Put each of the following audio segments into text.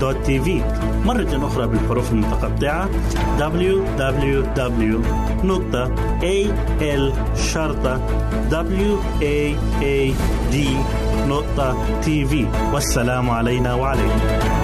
www.al-waad.tv مرة أخرى بالحروف المتقطعة www.al-waad.tv والسلام علينا وعليكم.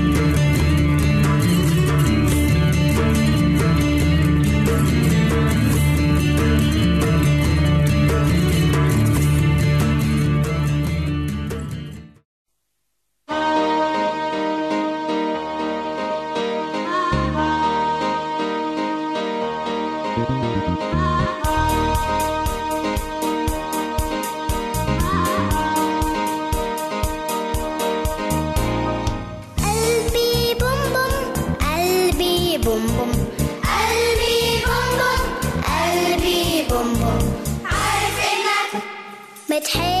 Mit Helm.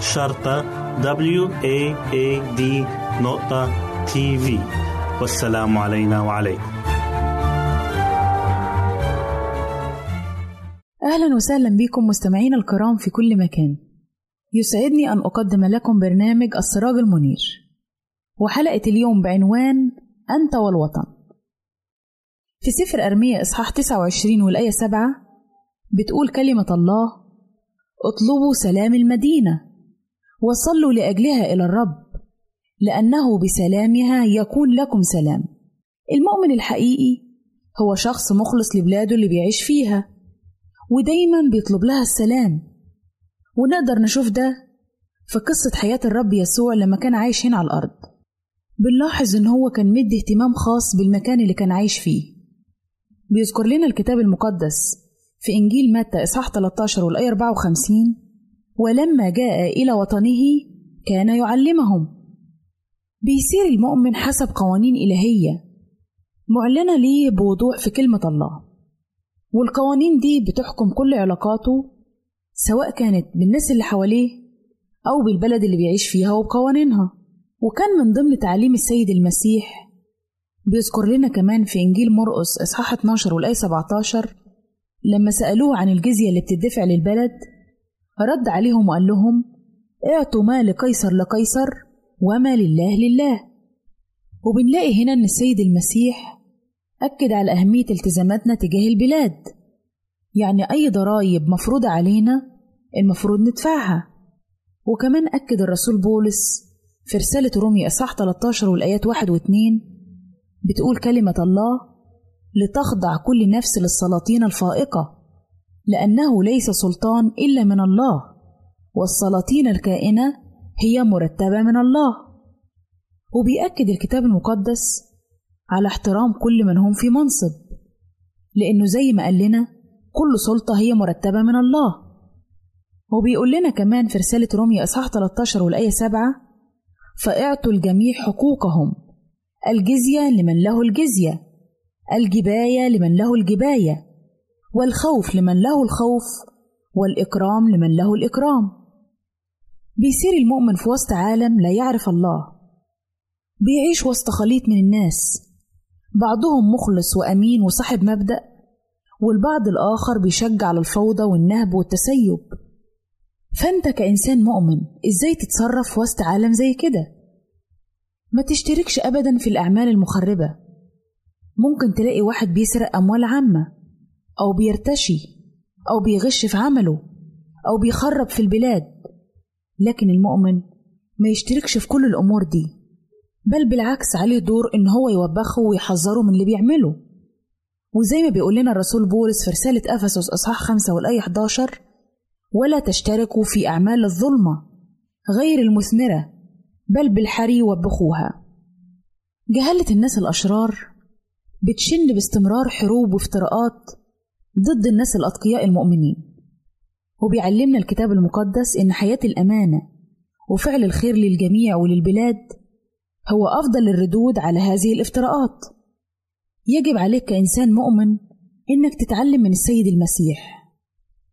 شرطة W A A D نقطة تي في والسلام علينا وعليكم. أهلا وسهلا بكم مستمعين الكرام في كل مكان. يسعدني أن أقدم لكم برنامج السراج المنير. وحلقة اليوم بعنوان أنت والوطن. في سفر أرمية إصحاح 29 والآية 7 بتقول كلمة الله اطلبوا سلام المدينة. وصلوا لأجلها إلى الرب لأنه بسلامها يكون لكم سلام. المؤمن الحقيقي هو شخص مخلص لبلاده اللي بيعيش فيها ودايما بيطلب لها السلام. ونقدر نشوف ده في قصة حياة الرب يسوع لما كان عايش هنا على الأرض. بنلاحظ إن هو كان مدي اهتمام خاص بالمكان اللي كان عايش فيه. بيذكر لنا الكتاب المقدس في إنجيل متى إصحاح 13 والآية 54 ولما جاء إلى وطنه كان يعلمهم. بيسير المؤمن حسب قوانين إلهية. معلنة ليه بوضوح في كلمة الله. والقوانين دي بتحكم كل علاقاته سواء كانت بالناس اللي حواليه أو بالبلد اللي بيعيش فيها وبقوانينها. وكان من ضمن تعليم السيد المسيح بيذكر لنا كمان في إنجيل مرقس إصحاح 12 والآية 17 لما سألوه عن الجزية اللي بتدفع للبلد رد عليهم وقال لهم اعطوا ما لقيصر لقيصر وما لله لله. وبنلاقي هنا إن السيد المسيح أكد على أهمية التزاماتنا تجاه البلاد. يعني أي ضرائب مفروضة علينا المفروض ندفعها. وكمان أكد الرسول بولس في رسالة رومي إصحاح 13 والآيات 1 و 2 بتقول كلمة الله لتخضع كل نفس للسلاطين الفائقة. لأنه ليس سلطان إلا من الله والسلاطين الكائنة هي مرتبة من الله. وبيأكد الكتاب المقدس على احترام كل من هم في منصب لأنه زي ما قال لنا كل سلطة هي مرتبة من الله. وبيقول لنا كمان في رسالة روميا إصحاح 13 والآية 7 فأعطوا الجميع حقوقهم الجزية لمن له الجزية الجباية لمن له الجباية. والخوف لمن له الخوف والإكرام لمن له الإكرام. بيصير المؤمن في وسط عالم لا يعرف الله. بيعيش وسط خليط من الناس. بعضهم مخلص وأمين وصاحب مبدأ والبعض الآخر بيشجع على الفوضى والنهب والتسيب. فأنت كإنسان مؤمن إزاي تتصرف وسط عالم زي كده؟ ما تشتركش أبدا في الأعمال المخربة. ممكن تلاقي واحد بيسرق أموال عامة. أو بيرتشي أو بيغش في عمله أو بيخرب في البلاد. لكن المؤمن ما يشتركش في كل الأمور دي بل بالعكس عليه دور إن هو يوبخه ويحذره من اللي بيعمله. وزي ما بيقول لنا الرسول بولس في رسالة أفسس إصحاح 5 والآية 11 ولا تشتركوا في أعمال الظلمة غير المثمرة بل بالحري وبخوها جهلة الناس الأشرار بتشن باستمرار حروب وافتراءات ضد الناس الأتقياء المؤمنين. وبيعلمنا الكتاب المقدس إن حياة الأمانة وفعل الخير للجميع وللبلاد هو أفضل الردود على هذه الافتراءات. يجب عليك كإنسان مؤمن إنك تتعلم من السيد المسيح.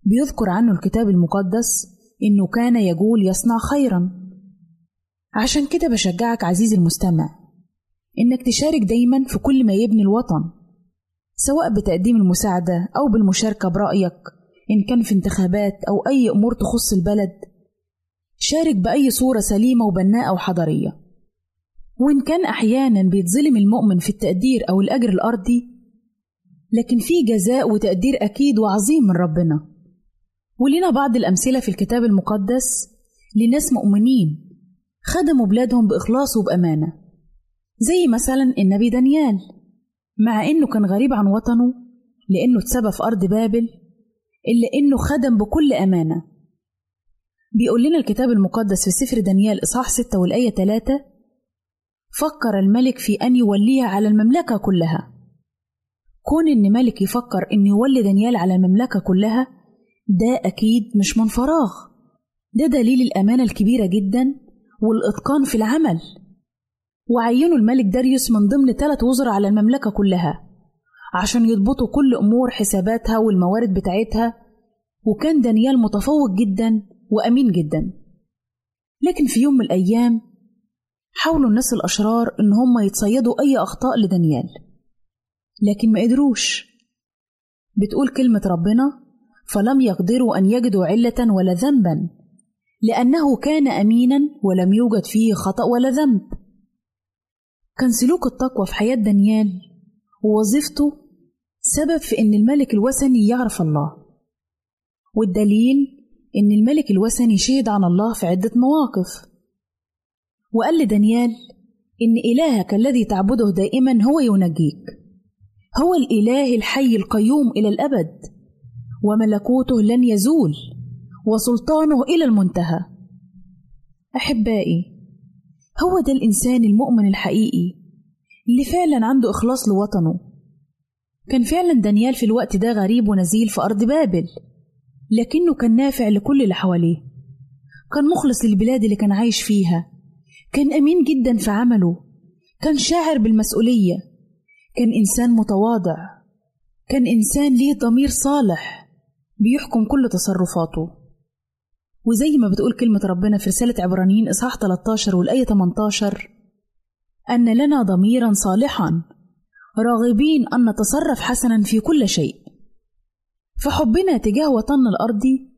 بيذكر عنه الكتاب المقدس إنه كان يقول يصنع خيرا. عشان كده بشجعك عزيزي المستمع إنك تشارك دايما في كل ما يبني الوطن. سواء بتقديم المساعدة أو بالمشاركة برأيك إن كان في انتخابات أو أي أمور تخص البلد شارك بأي صورة سليمة وبناءة وحضارية وإن كان أحيانا بيتظلم المؤمن في التقدير أو الأجر الأرضي لكن في جزاء وتقدير أكيد وعظيم من ربنا. ولنا بعض الأمثلة في الكتاب المقدس لناس مؤمنين خدموا بلادهم بإخلاص وبأمانة زي مثلا النبي دانيال. مع إنه كان غريب عن وطنه لأنه اتسبى في أرض بابل إلا إنه خدم بكل أمانة. بيقول لنا الكتاب المقدس في سفر دانيال إصحاح 6 والآية 3 فكر الملك في أن يوليها على المملكة كلها. كون إن ملك يفكر إن يولي دانيال على المملكة كلها ده أكيد مش من فراغ. ده دليل الأمانة الكبيرة جدا والإتقان في العمل. وعينوا الملك داريوس من ضمن ثلاث وزراء على المملكة كلها عشان يضبطوا كل أمور حساباتها والموارد بتاعتها وكان دانيال متفوق جدا وأمين جدا. لكن في يوم من الأيام حاولوا الناس الأشرار إن هم يتصيدوا أي أخطاء لدانيال لكن ما قدروش. بتقول كلمة ربنا فلم يقدروا أن يجدوا علة ولا ذنبا لأنه كان أمينا ولم يوجد فيه خطأ ولا ذنب. كان سلوك التقوى في حياة دانيال ووظيفته سبب في إن الملك الوثني يعرف الله والدليل إن الملك الوثني شهد عن الله في عدة مواقف. وقال لدانيال إن إلهك الذي تعبده دائما هو ينجيك هو الإله الحي القيوم إلى الأبد وملكوته لن يزول وسلطانه إلى المنتهى. أحبائي هو ده الإنسان المؤمن الحقيقي اللي فعلا عنده إخلاص لوطنه. كان فعلا دانيال في الوقت ده غريب ونزيل في أرض بابل لكنه كان نافع لكل اللي حواليه. كان مخلص للبلاد اللي كان عايش فيها. كان أمين جدا في عمله. كان شاعر بالمسؤولية. كان إنسان متواضع. كان إنسان ليه ضمير صالح بيحكم كل تصرفاته. وزي ما بتقول كلمة ربنا في رسالة عبرانيين إصحاح 13 والآية 18 أن لنا ضميرا صالحا راغبين أن نتصرف حسنا في كل شيء. فحبنا تجاه وطننا الأرضي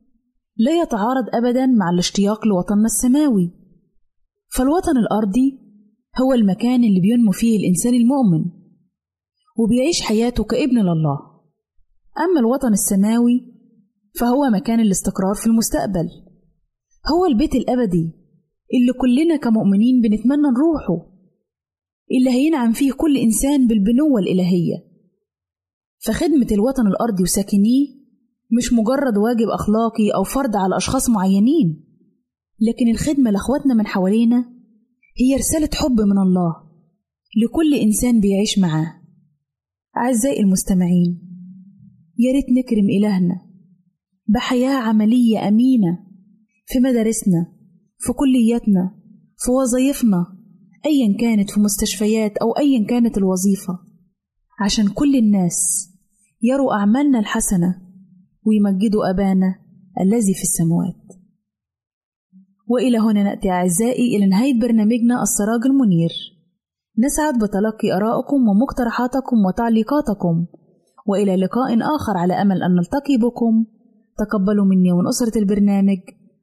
لا يتعارض أبدا مع الاشتياق لوطننا السماوي. فالوطن الأرضي هو المكان اللي بينمو فيه الإنسان المؤمن وبيعيش حياته كابن لله. أما الوطن السماوي فهو مكان الاستقرار في المستقبل. هو البيت الأبدي اللي كلنا كمؤمنين بنتمنى نروحه اللي هينعم فيه كل إنسان بالبنوة الإلهية. فخدمة الوطن الأرضي وساكنيه مش مجرد واجب أخلاقي أو فرض على أشخاص معينين لكن الخدمة لأخواتنا من حوالينا هي رسالة حب من الله لكل إنسان بيعيش معاه. أعزائي المستمعين يا ريت نكرم إلهنا بحياة عملية أمينة في مدارسنا في كلياتنا في وظائفنا أيا كانت في مستشفيات أو أيا كانت الوظيفة عشان كل الناس يروا أعمالنا الحسنة ويمجدوا أبانا الذي في السماوات. وإلى هنا نأتي أعزائي إلى نهاية برنامجنا السراج المنير. نسعد بتلقي آرائكم ومقترحاتكم وتعليقاتكم وإلى لقاء آخر على أمل أن نلتقي بكم. تقبلوا مني ومن أسرة البرنامج.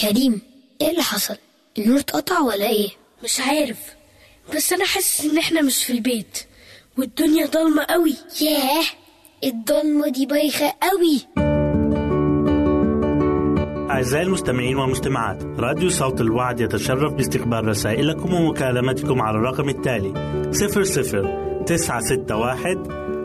كريم إيه اللي حصل؟ النور اتقطع ولا إيه؟ مش عارف بس أنا حاسس إن إحنا مش في البيت والدنيا ضلمة قوي ياه الضلمة دي بايخة قوي أعزائي المستمعين والمستمعات راديو صوت الوعد يتشرف باستقبال رسائلكم ومكالمتكم على الرقم التالي 00 961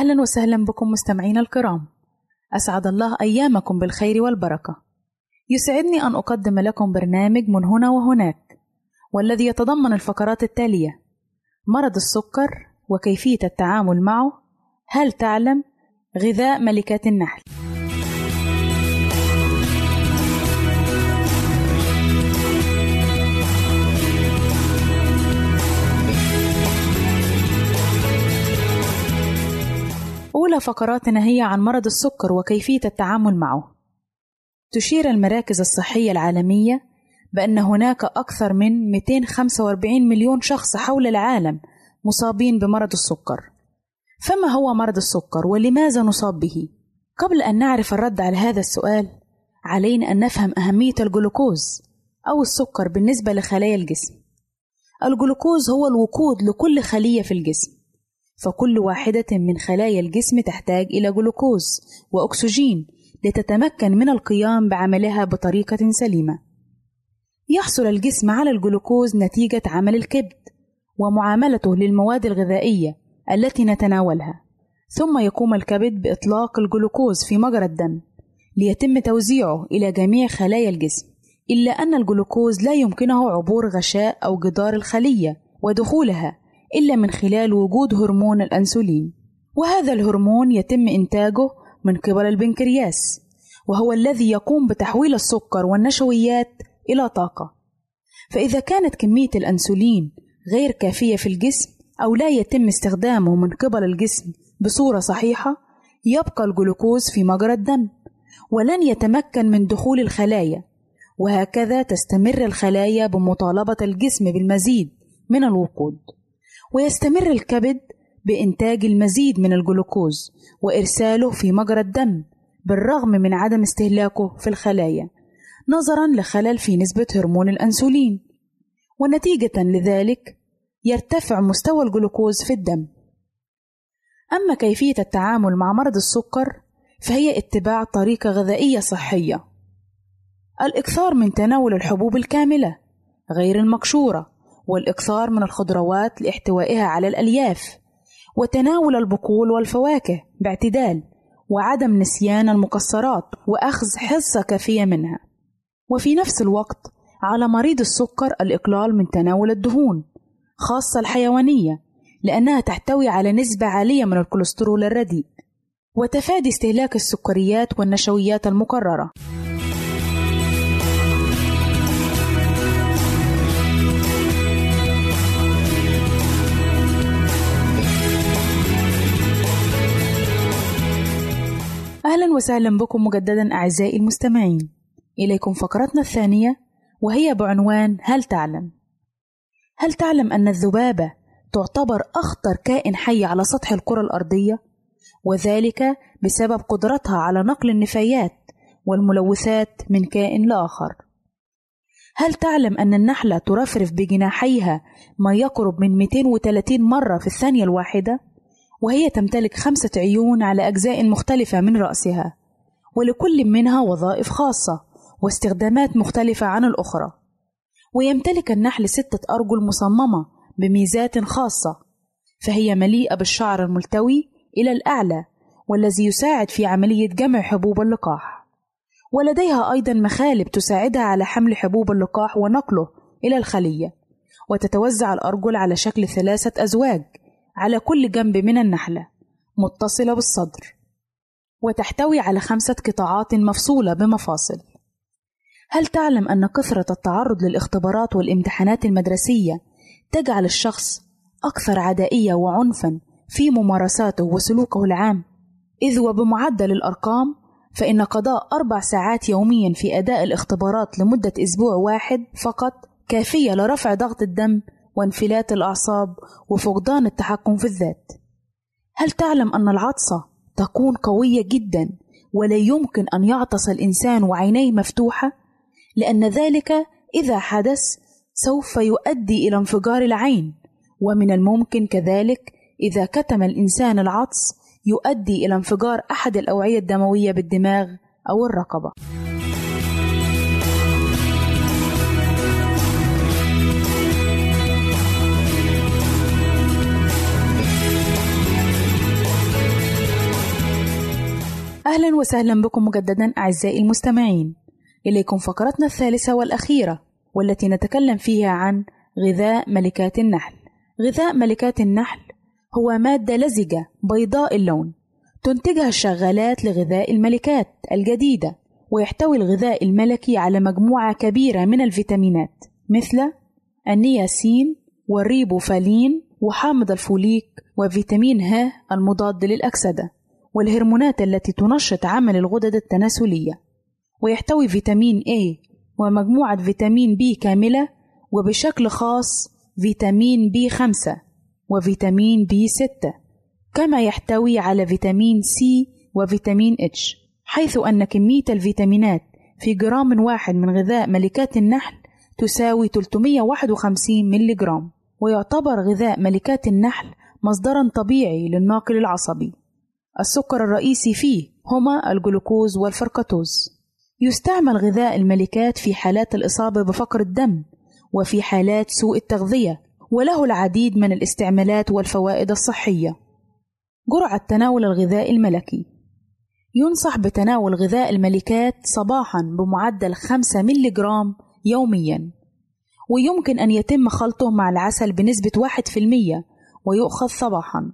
أهلا وسهلا بكم مستمعينا الكرام. أسعد الله أيامكم بالخير والبركة. يسعدني أن أقدم لكم برنامج من هنا وهناك والذي يتضمن الفقرات التالية مرض السكر وكيفية التعامل معه هل تعلم غذاء ملكات النحل؟ أولى فقراتنا هي عن مرض السكر وكيفية التعامل معه. تشير المراكز الصحية العالمية بأن هناك أكثر من 245 مليون شخص حول العالم مصابين بمرض السكر. فما هو مرض السكر ولماذا نصاب به؟ قبل أن نعرف الرد على هذا السؤال، علينا أن نفهم أهمية الجلوكوز أو السكر بالنسبة لخلايا الجسم. الجلوكوز هو الوقود لكل خلية في الجسم. فكل واحدة من خلايا الجسم تحتاج إلى جلوكوز وأكسجين لتتمكن من القيام بعملها بطريقة سليمة. يحصل الجسم على الجلوكوز نتيجة عمل الكبد ومعاملته للمواد الغذائية التي نتناولها، ثم يقوم الكبد بإطلاق الجلوكوز في مجرى الدم ليتم توزيعه إلى جميع خلايا الجسم، إلا أن الجلوكوز لا يمكنه عبور غشاء أو جدار الخلية ودخولها إلا من خلال وجود هرمون الأنسولين وهذا الهرمون يتم إنتاجه من قبل البنكرياس وهو الذي يقوم بتحويل السكر والنشويات إلى طاقة. فإذا كانت كمية الأنسولين غير كافية في الجسم أو لا يتم استخدامه من قبل الجسم بصورة صحيحة يبقى الجلوكوز في مجرى الدم ولن يتمكن من دخول الخلايا وهكذا تستمر الخلايا بمطالبة الجسم بالمزيد من الوقود. ويستمر الكبد بإنتاج المزيد من الجلوكوز وإرساله في مجرى الدم بالرغم من عدم استهلاكه في الخلايا نظرا لخلل في نسبة هرمون الأنسولين. ونتيجة لذلك يرتفع مستوى الجلوكوز في الدم. أما كيفية التعامل مع مرض السكر فهي اتباع طريقة غذائية صحية. الإكثار من تناول الحبوب الكاملة غير المقشورة والإكثار من الخضروات لاحتوائها على الألياف وتناول البقول والفواكه باعتدال وعدم نسيان المكسرات وأخذ حصة كافية منها. وفي نفس الوقت على مريض السكر الإقلال من تناول الدهون خاصة الحيوانية لأنها تحتوي على نسبة عالية من الكوليسترول الرديء وتفادي استهلاك السكريات والنشويات المكررة. أهلا وسهلا بكم مجددا أعزائي المستمعين إليكم فقرتنا الثانية وهي بعنوان هل تعلم؟ هل تعلم أن الذبابة تعتبر أخطر كائن حي على سطح الكرة الأرضية؟ وذلك بسبب قدرتها على نقل النفايات والملوثات من كائن لآخر. هل تعلم أن النحلة ترفرف بجناحيها ما يقرب من 230 مرة في الثانية الواحدة؟ وهي تمتلك خمسة عيون على أجزاء مختلفة من رأسها، ولكل منها وظائف خاصة واستخدامات مختلفة عن الأخرى. ويمتلك النحل ستة أرجل مصممة بميزات خاصة، فهي مليئة بالشعر الملتوي إلى الأعلى والذي يساعد في عملية جمع حبوب اللقاح. ولديها أيضا مخالب تساعدها على حمل حبوب اللقاح ونقله إلى الخلية، وتتوزع الأرجل على شكل ثلاثة أزواج على كل جنب من النحلة متصلة بالصدر وتحتوي على خمسة قطاعات مفصولة بمفاصل. هل تعلم أن كثرة التعرض للاختبارات والامتحانات المدرسية تجعل الشخص أكثر عدائية وعنفا في ممارساته وسلوكه العام؟ إذ وبمعدل الأرقام فإن قضاء أربع ساعات يوميا في أداء الاختبارات لمدة أسبوع واحد فقط كافية لرفع ضغط الدم وانفلات الأعصاب وفقدان التحكم في الذات. هل تعلم أن العطسة تكون قوية جدا ولا يمكن أن يعطس الإنسان وعينيه مفتوحة؟ لأن ذلك إذا حدث سوف يؤدي إلى انفجار العين، ومن الممكن كذلك إذا كتم الإنسان العطس يؤدي إلى انفجار أحد الأوعية الدموية بالدماغ أو الرقبة. أهلا وسهلا بكم مجددا أعزائي المستمعين. إليكم فقرتنا الثالثة والأخيرة والتي نتكلم فيها عن غذاء ملكات النحل. غذاء ملكات النحل هو مادة لزجة بيضاء اللون تنتجها الشغالات لغذاء الملكات الجديدة ويحتوي الغذاء الملكي على مجموعة كبيرة من الفيتامينات مثل النياسين والريبوفالين وحامض الفوليك وفيتامين ه المضاد للأكسدة. والهرمونات التي تنشط عمل الغدد التناسلية ويحتوي فيتامين A ومجموعة فيتامين B كاملة وبشكل خاص فيتامين B5 وفيتامين B6 كما يحتوي على فيتامين C وفيتامين H حيث أن كمية الفيتامينات في جرام واحد من غذاء ملكات النحل تساوي 351 ملي جرام ويعتبر غذاء ملكات النحل مصدرا طبيعي للناقل العصبي. السكر الرئيسي فيه هما الجلوكوز والفركتوز يستعمل غذاء الملكات في حالات الإصابة بفقر الدم وفي حالات سوء التغذية وله العديد من الاستعمالات والفوائد الصحية. جرعة تناول الغذاء الملكي. ينصح بتناول غذاء الملكات صباحا بمعدل 5 ملي جرام يوميا. ويمكن أن يتم خلطه مع العسل بنسبة 1% ويؤخذ صباحا.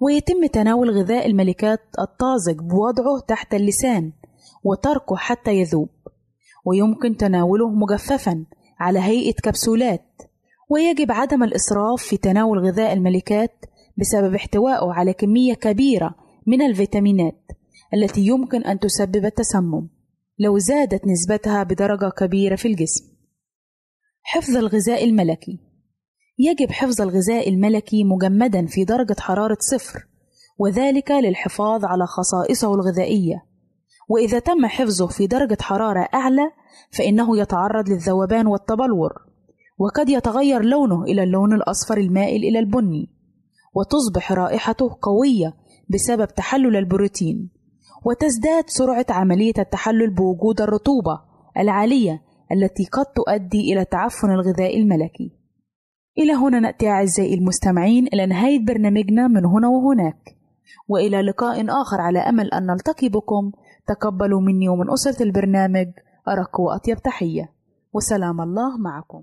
ويتم تناول غذاء الملكات الطازج بوضعه تحت اللسان وتركه حتى يذوب. ويمكن تناوله مجففا على هيئة كبسولات. ويجب عدم الإسراف في تناول غذاء الملكات بسبب احتوائه على كمية كبيرة من الفيتامينات التي يمكن أن تسبب التسمم. لو زادت نسبتها بدرجة كبيرة في الجسم. حفظ الغذاء الملكي. يجب حفظ الغذاء الملكي مجمدا في درجة حرارة صفر وذلك للحفاظ على خصائصه الغذائية وإذا تم حفظه في درجة حرارة أعلى فإنه يتعرض للذوبان والتبلور وقد يتغير لونه إلى اللون الأصفر المائل إلى البني وتصبح رائحته قوية بسبب تحلل البروتين وتزداد سرعة عملية التحلل بوجود الرطوبة العالية التي قد تؤدي إلى تعفن الغذاء الملكي. إلى هنا نأتي أعزائي المستمعين إلى نهاية برنامجنا من هنا وهناك، وإلى لقاء آخر على أمل أن نلتقي بكم. تقبلوا مني ومن أسرة البرنامج. أرق وأطيب تحية، وسلام الله معكم.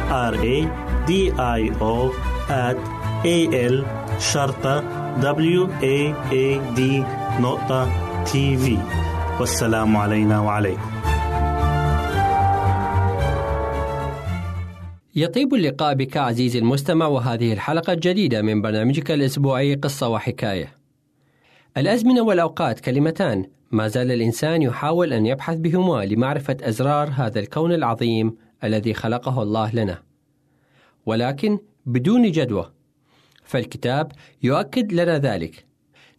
R A D I O at A L شرطة W A A D نقطة تي في والسلام علينا وعليكم. يطيب اللقاء بك عزيزي المستمع وهذه الحلقة الجديدة من برنامجك الأسبوعي قصة وحكاية. الأزمنة والأوقات كلمتان. ما زال الإنسان يحاول أن يبحث بهما لمعرفة أزرار هذا الكون العظيم الذي خلقه الله لنا. ولكن بدون جدوى. فالكتاب يؤكد لنا ذلك.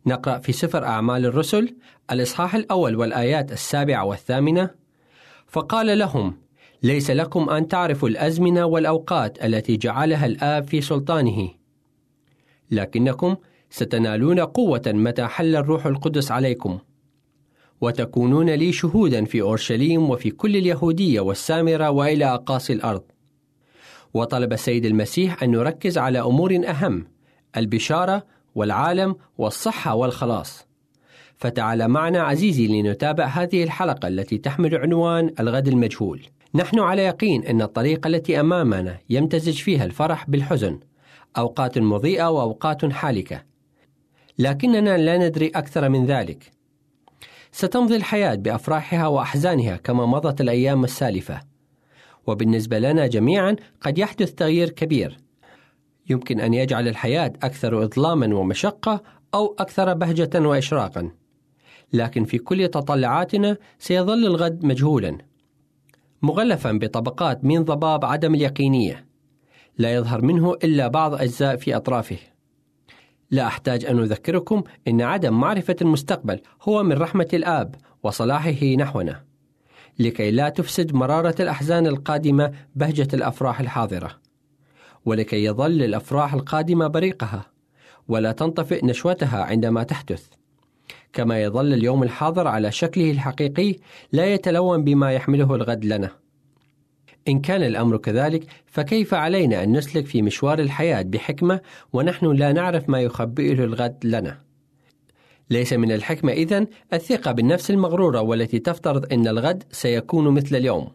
نقرأ في سفر أعمال الرسل الإصحاح الأول والآيات السابعة والثامنة فقال لهم ليس لكم أن تعرفوا الأزمنة والأوقات التي جعلها الآب في سلطانه لكنكم ستنالون قوة متى حل الروح القدس عليكم وتكونون لي شهودا في أورشليم وفي كل اليهودية والسامرة وإلى أقاصي الأرض. وطلب السيد المسيح أن نركز على أمور أهم البشارة والعالم والصحة والخلاص. فتعال معنا عزيزي لنتابع هذه الحلقة التي تحمل عنوان الغد المجهول. نحن على يقين أن الطريقة التي أمامنا يمتزج فيها الفرح بالحزن أوقات مضيئة وأوقات حالكة. لكننا لا ندري أكثر من ذلك. ستمضي الحياة بأفراحها وأحزانها كما مضت الأيام السالفة. وبالنسبة لنا جميعا قد يحدث تغيير كبير. يمكن أن يجعل الحياة أكثر إظلاما ومشقة أو أكثر بهجة وإشراقا. لكن في كل تطلعاتنا سيظل الغد مجهولا. مغلفا بطبقات من ضباب عدم اليقينية. لا يظهر منه إلا بعض أجزاء في أطرافه. لا أحتاج أن أذكركم أن عدم معرفة المستقبل هو من رحمة الآب وصلاحه نحونا لكي لا تفسد مرارة الأحزان القادمة بهجة الأفراح الحاضرة ولكي يظل الأفراح القادمة بريقها ولا تنطفئ نشوتها عندما تحدث كما يظل اليوم الحاضر على شكله الحقيقي لا يتلون بما يحمله الغد لنا. إن كان الأمر كذلك فكيف علينا أن نسلك في مشوار الحياة بحكمة ونحن لا نعرف ما يخبئه الغد لنا؟ ليس من الحكمة إذن الثقة بالنفس المغرورة والتي تفترض أن الغد سيكون مثل اليوم.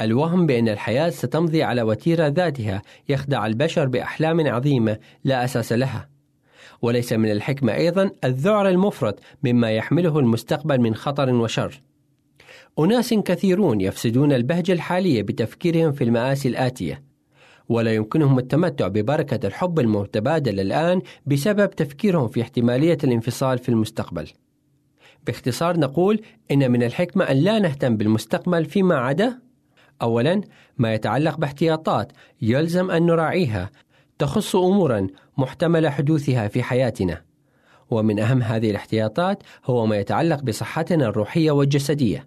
الوهم بأن الحياة ستمضي على وتيرة ذاتها يخدع البشر بأحلام عظيمة لا أساس لها. وليس من الحكمة أيضا الذعر المفرط مما يحمله المستقبل من خطر وشر. أناس كثيرون يفسدون البهجة الحالية بتفكيرهم في المآسي الآتية، ولا يمكنهم التمتع ببركة الحب المتبادل الآن بسبب تفكيرهم في احتمالية الانفصال في المستقبل. باختصار نقول إن من الحكمة أن لا نهتم بالمستقبل فيما عدا أولا ما يتعلق باحتياطات يلزم أن نراعيها تخص امورا محتمل حدوثها في حياتنا ومن أهم هذه الاحتياطات هو ما يتعلق بصحتنا الروحية والجسدية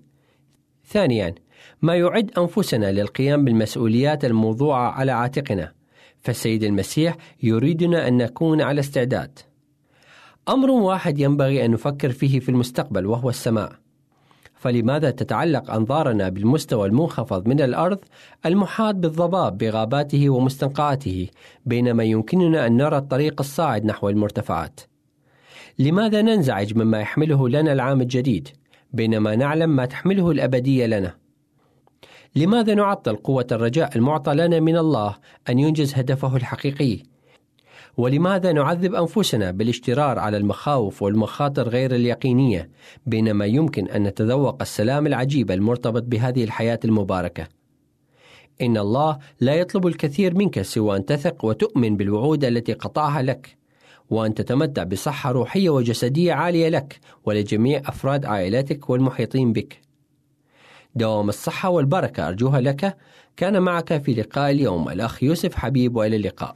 ثانيا ما يعد أنفسنا للقيام بالمسؤوليات الموضوعة على عاتقنا فالسيد المسيح يريدنا أن نكون على استعداد. أمر واحد ينبغي أن نفكر فيه في المستقبل وهو السماء. فلماذا تتعلق أنظارنا بالمستوى المنخفض من الأرض المحاط بالضباب بغاباته ومستنقعاته بينما يمكننا أن نرى الطريق الصاعد نحو المرتفعات؟ لماذا ننزعج مما يحمله لنا العام الجديد؟ بينما نعلم ما تحمله الأبدية لنا؟ لماذا نعطل قوة الرجاء المعطى لنا من الله أن ينجز هدفه الحقيقي؟ ولماذا نعذب أنفسنا بالاشترار على المخاوف والمخاطر غير اليقينية بينما يمكن أن نتذوق السلام العجيب المرتبط بهذه الحياة المباركة؟ إن الله لا يطلب الكثير منك سوى أن تثق وتؤمن بالوعود التي قطعها لك. وأن تتمتع بصحة روحية وجسدية عالية لك ولجميع أفراد عائلتك والمحيطين بك. دوام الصحة والبركة أرجوها لك كان معك في لقاء اليوم الأخ يوسف حبيب وإلى اللقاء.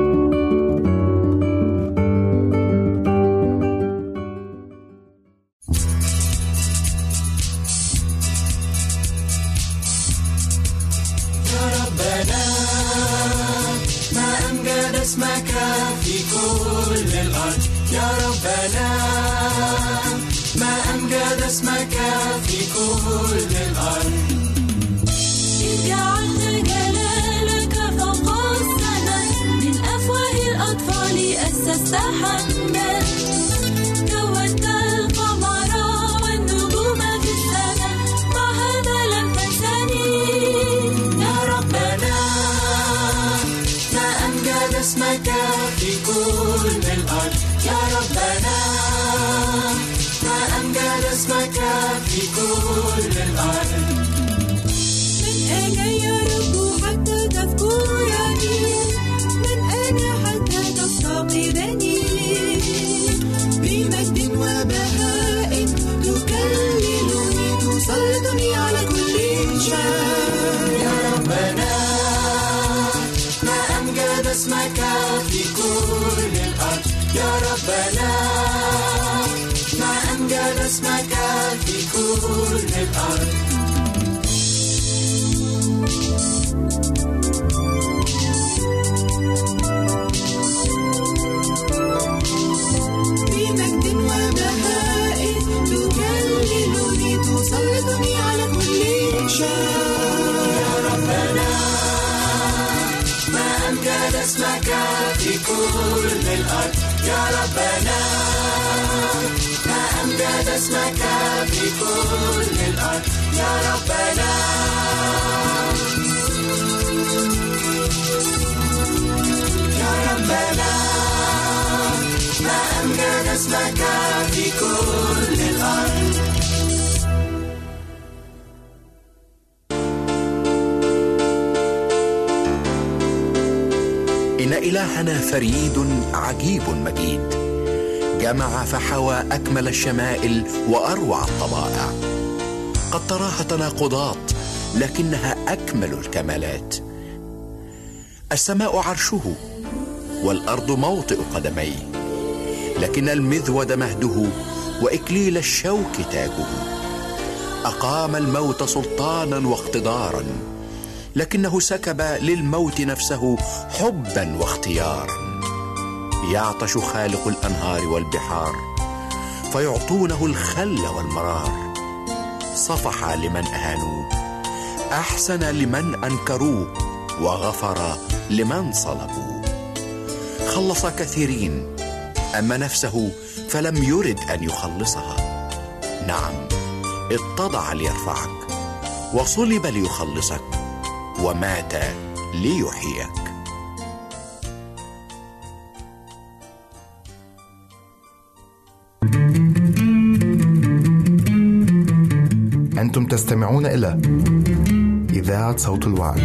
أسمك في كل الأرض. يا ربنا. يا ربنا. ما أمجد أسمك في كل الأرض. إن إلهنا فريد عجيب مجيد. جمع فحوى أكمل الشمائل وأروع الطبائع. قد تراها تناقضات لكنها أكمل الكمالات. السماء عرشه والأرض موطئ قدميه لكن المذود مهده وإكليل الشوك تاجه. أقام الموت سلطانا واقتدارا لكنه سكب للموت نفسه حبا واختيارا. يعطش خالق الأنهار والبحار فيعطونه الخل والمرار. صفح لمن اهانوه أحسن لمن انكروه وغفر لمن صلبوه خلص كثيرين أما نفسه فلم يرد أن يخلصها. نعم اتضع ليرفعك وصلب ليخلصك ومات ليحييك. أنتم تستمعون إلى إذاعة صوت الوعي.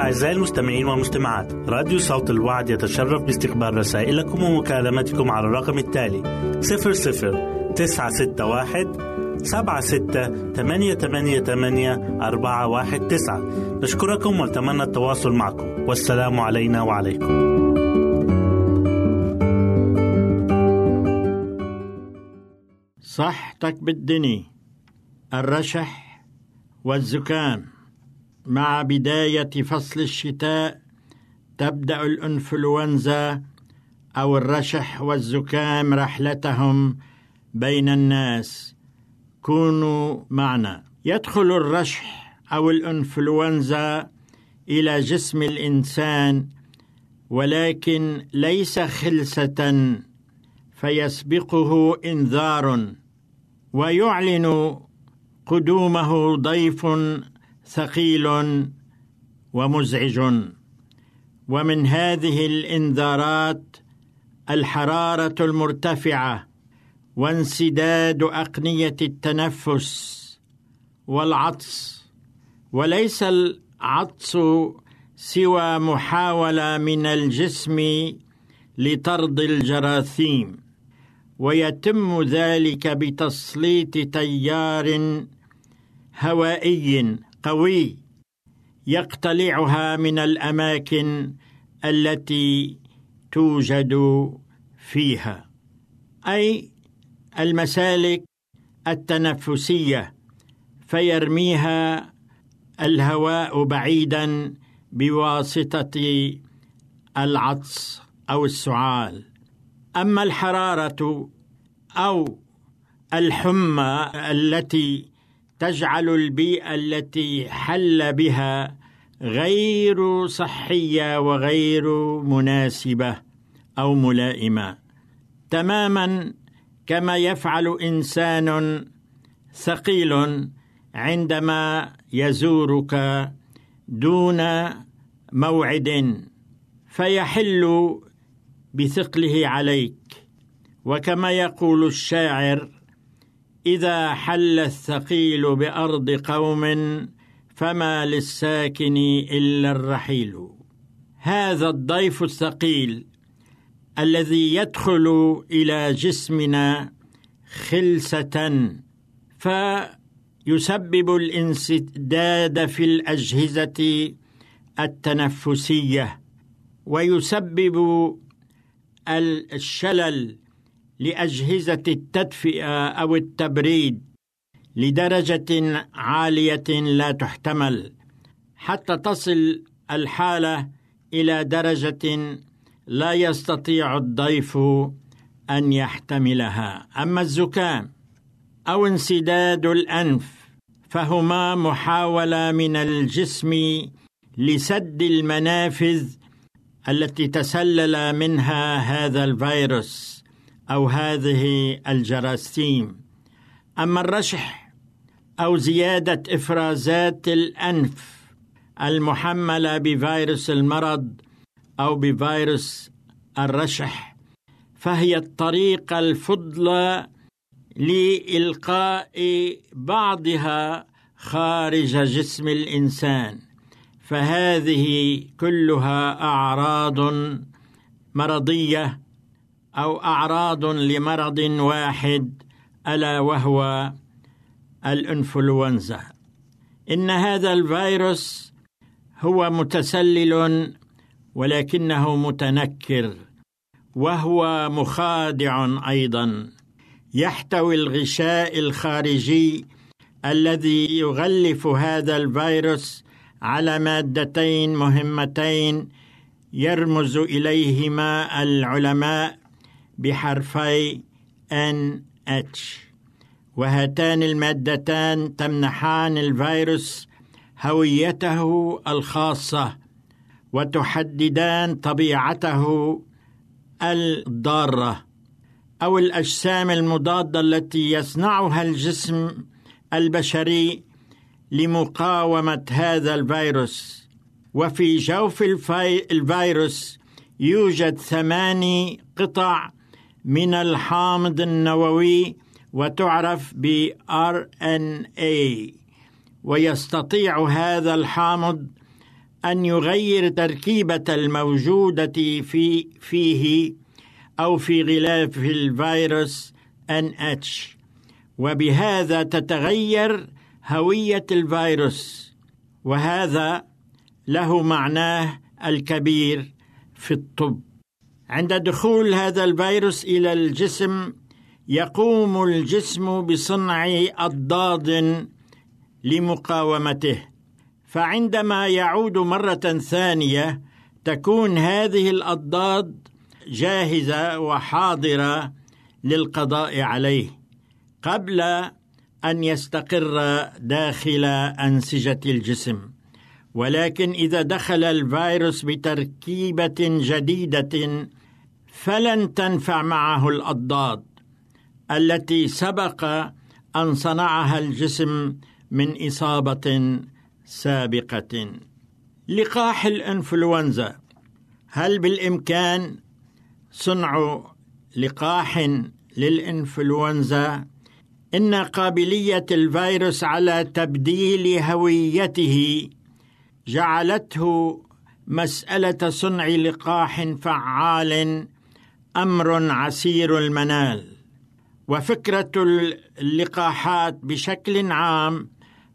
أعزائي المستمعين والمستمعات راديو صوت الوعد يتشرف باستقبال رسائلكم ومكالمتكم على الرقم التالي 00 961 سبعة ستة ثمانية ثمانية ثمانية أربعة واحد تسعة. نشكركم ونتمنى التواصل معكم. والسلام علينا وعليكم. صحتك بالدني الرشح والزكام. مع بداية فصل الشتاء تبدأ الإنفلونزا أو الرشح والزكام رحلتهم بين الناس. كونوا معنا. يدخل الرشح أو الإنفلونزا إلى جسم الإنسان ولكن ليس خلسة فيسبقه إنذار ويعلن قدومه ضيف ثقيل ومزعج. ومن هذه الإنذارات الحرارة المرتفعة وانسداد أقنية التنفس والعطس وليس العطس سوى محاولة من الجسم لطرد الجراثيم ويتم ذلك بتسليط تيار هوائي قوي يقتلعها من الأماكن التي توجد فيها أي المسالك التنفسية فيرميها الهواء بعيدا بواسطة العطس أو السعال. أما الحرارة أو الحمى التي تجعل البيئة التي حل بها غير صحية وغير مناسبة أو ملائمة. تماما كما يفعل إنسان ثقيل عندما يزورك دون موعد فيحل بثقله عليك. وكما يقول الشاعر إذا حل الثقيل بأرض قوم فما للساكن إلا الرحيل. هذا الضيف الثقيل الذي يدخل إلى جسمنا خلسة فيسبب الانسداد في الأجهزة التنفسية ويسبب الشلل لأجهزة التدفئة أو التبريد لدرجة عالية لا تحتمل حتى تصل الحالة إلى درجة لا يستطيع الضيف أن يحتملها. أما الزكام أو انسداد الأنف فهما محاوله من الجسم لسد المنافذ التي تسلل منها هذا الفيروس أو هذه الجراثيم. أما الرشح أو زيادة إفرازات الأنف المحملة بفيروس المرض أو بفيروس الرشح فهي الطريقة الفضلى لإلقاء بعضها خارج جسم الإنسان فهذه كلها أعراض مرضية أو أعراض لمرض واحد ألا وهو الإنفلونزا. إن هذا الفيروس هو متسلل ولكنه متنكر وهو مخادع أيضا. يحتوي الغشاء الخارجي الذي يغلف هذا الفيروس على مادتين مهمتين يرمز إليهما العلماء بحرفي NH وهاتان المادتان تمنحان الفيروس هويته الخاصة. وتحددان طبيعته الضارة أو الأجسام المضادة التي يصنعها الجسم البشري لمقاومة هذا الفيروس. وفي جوف الفي... الفيروس يوجد ثماني قطع من الحامض النووي وتعرف ب RNA ويستطيع هذا الحامض أن يغير تركيبة الموجودة في فيه أو في غلاف الفيروس NH وبهذا تتغير هوية الفيروس. وهذا له معناه الكبير في الطب. عند دخول هذا الفيروس إلى الجسم يقوم الجسم بصنع أضداد لمقاومته. فعندما يعود مرة ثانية تكون هذه الأضداد جاهزة وحاضرة للقضاء عليه قبل أن يستقر داخل أنسجة الجسم. ولكن إذا دخل الفيروس بتركيبة جديدة فلن تنفع معه الأضداد التي سبق أن صنعها الجسم من إصابة سابقة. لقاح الإنفلونزا. هل بالإمكان صنع لقاح للإنفلونزا؟ إن قابلية الفيروس على تبديل هويته جعلته مسألة صنع لقاح فعال أمر عسير المنال. وفكرة اللقاحات بشكل عام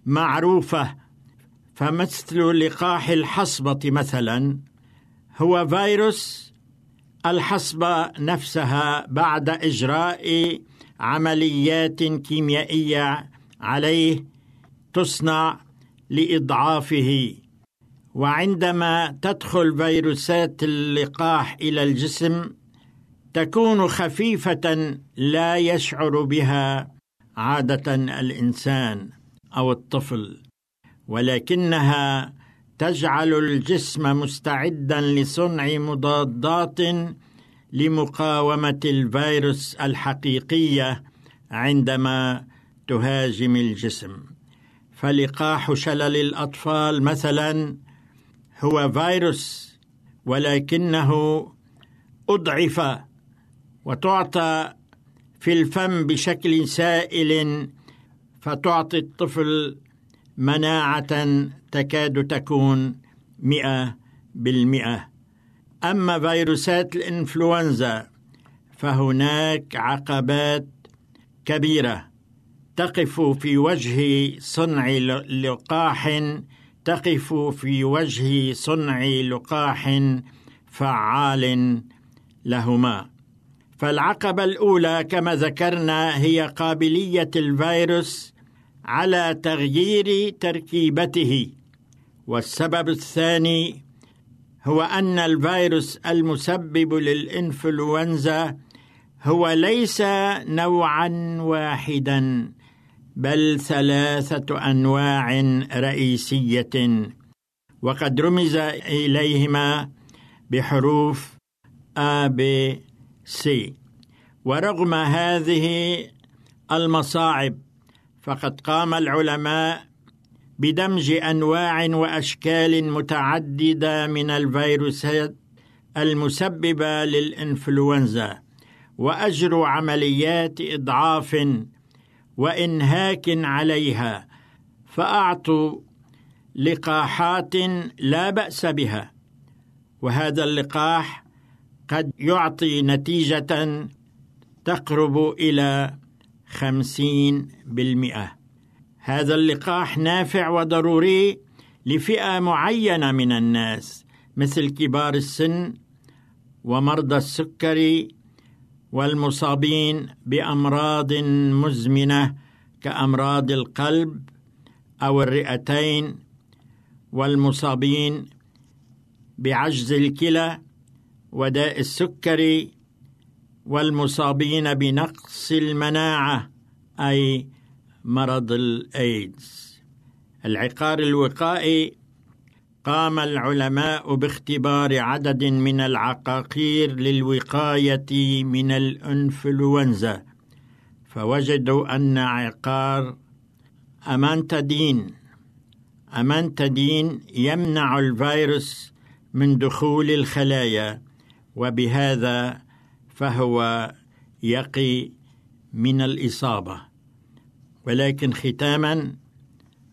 معروفة فمثل لقاح الحصبة مثلا هو فيروس الحصبة نفسها بعد إجراء عمليات كيميائية عليه تصنع لإضعافه. وعندما تدخل فيروسات اللقاح إلى الجسم تكون خفيفة لا يشعر بها عادة الإنسان أو الطفل. ولكنها تجعل الجسم مستعدا لصنع مضادات لمقاومة الفيروس الحقيقية عندما تهاجم الجسم. فلقاح شلل الأطفال مثلا هو فيروس ولكنه أضعف وتعطى في الفم بشكل سائل فتعطي الطفل مناعة تكاد تكون مئة بالمئة. أما فيروسات الإنفلونزا فهناك عقبات كبيرة تقف في وجه صنع لقاح تقف في وجه صنع لقاح فعال لهما. فالعقبة الأولى كما ذكرنا هي قابلية الفيروس على تغيير تركيبته. والسبب الثاني هو أن الفيروس المسبب للإنفلونزا هو ليس نوعا واحدا بل ثلاثة أنواع رئيسية. وقد رمز إليهما بحروف A B C. ورغم هذه المصاعب فقد قام العلماء بدمج أنواع وأشكال متعددة من الفيروسات المسببة للإنفلونزا واجروا عمليات إضعاف وإنهاك عليها فأعطوا لقاحات لا بأس بها. وهذا اللقاح قد يعطي نتيجة تقرب إلى خمسين بالمئة. هذا اللقاح نافع وضروري لفئة معينة من الناس مثل كبار السن ومرضى السكري والمصابين بأمراض مزمنة كأمراض القلب أو الرئتين والمصابين بعجز الكلى وداء السكري والمصابين بنقص المناعة أي مرض الإيدز. العقار الوقائي قام العلماء باختبار عدد من العقاقير للوقاية من الإنفلونزا. فوجدوا أن عقار امانتادين امانتادين يمنع الفيروس من دخول الخلايا وبهذا فهو يقي من الإصابة. ولكن ختاما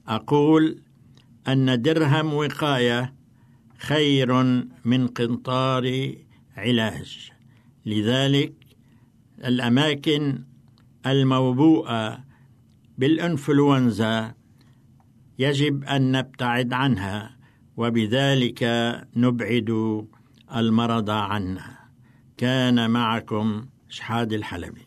أقول أن درهم وقاية خير من قنطار علاج. لذلك الأماكن الموبوءة بالإنفلونزا يجب أن نبتعد عنها وبذلك نبعد المرض عنا. كان معكم شحاد الحلبي.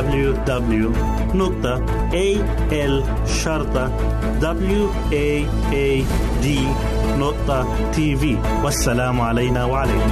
www.al-waad.tv والسلام علينا وعليكم.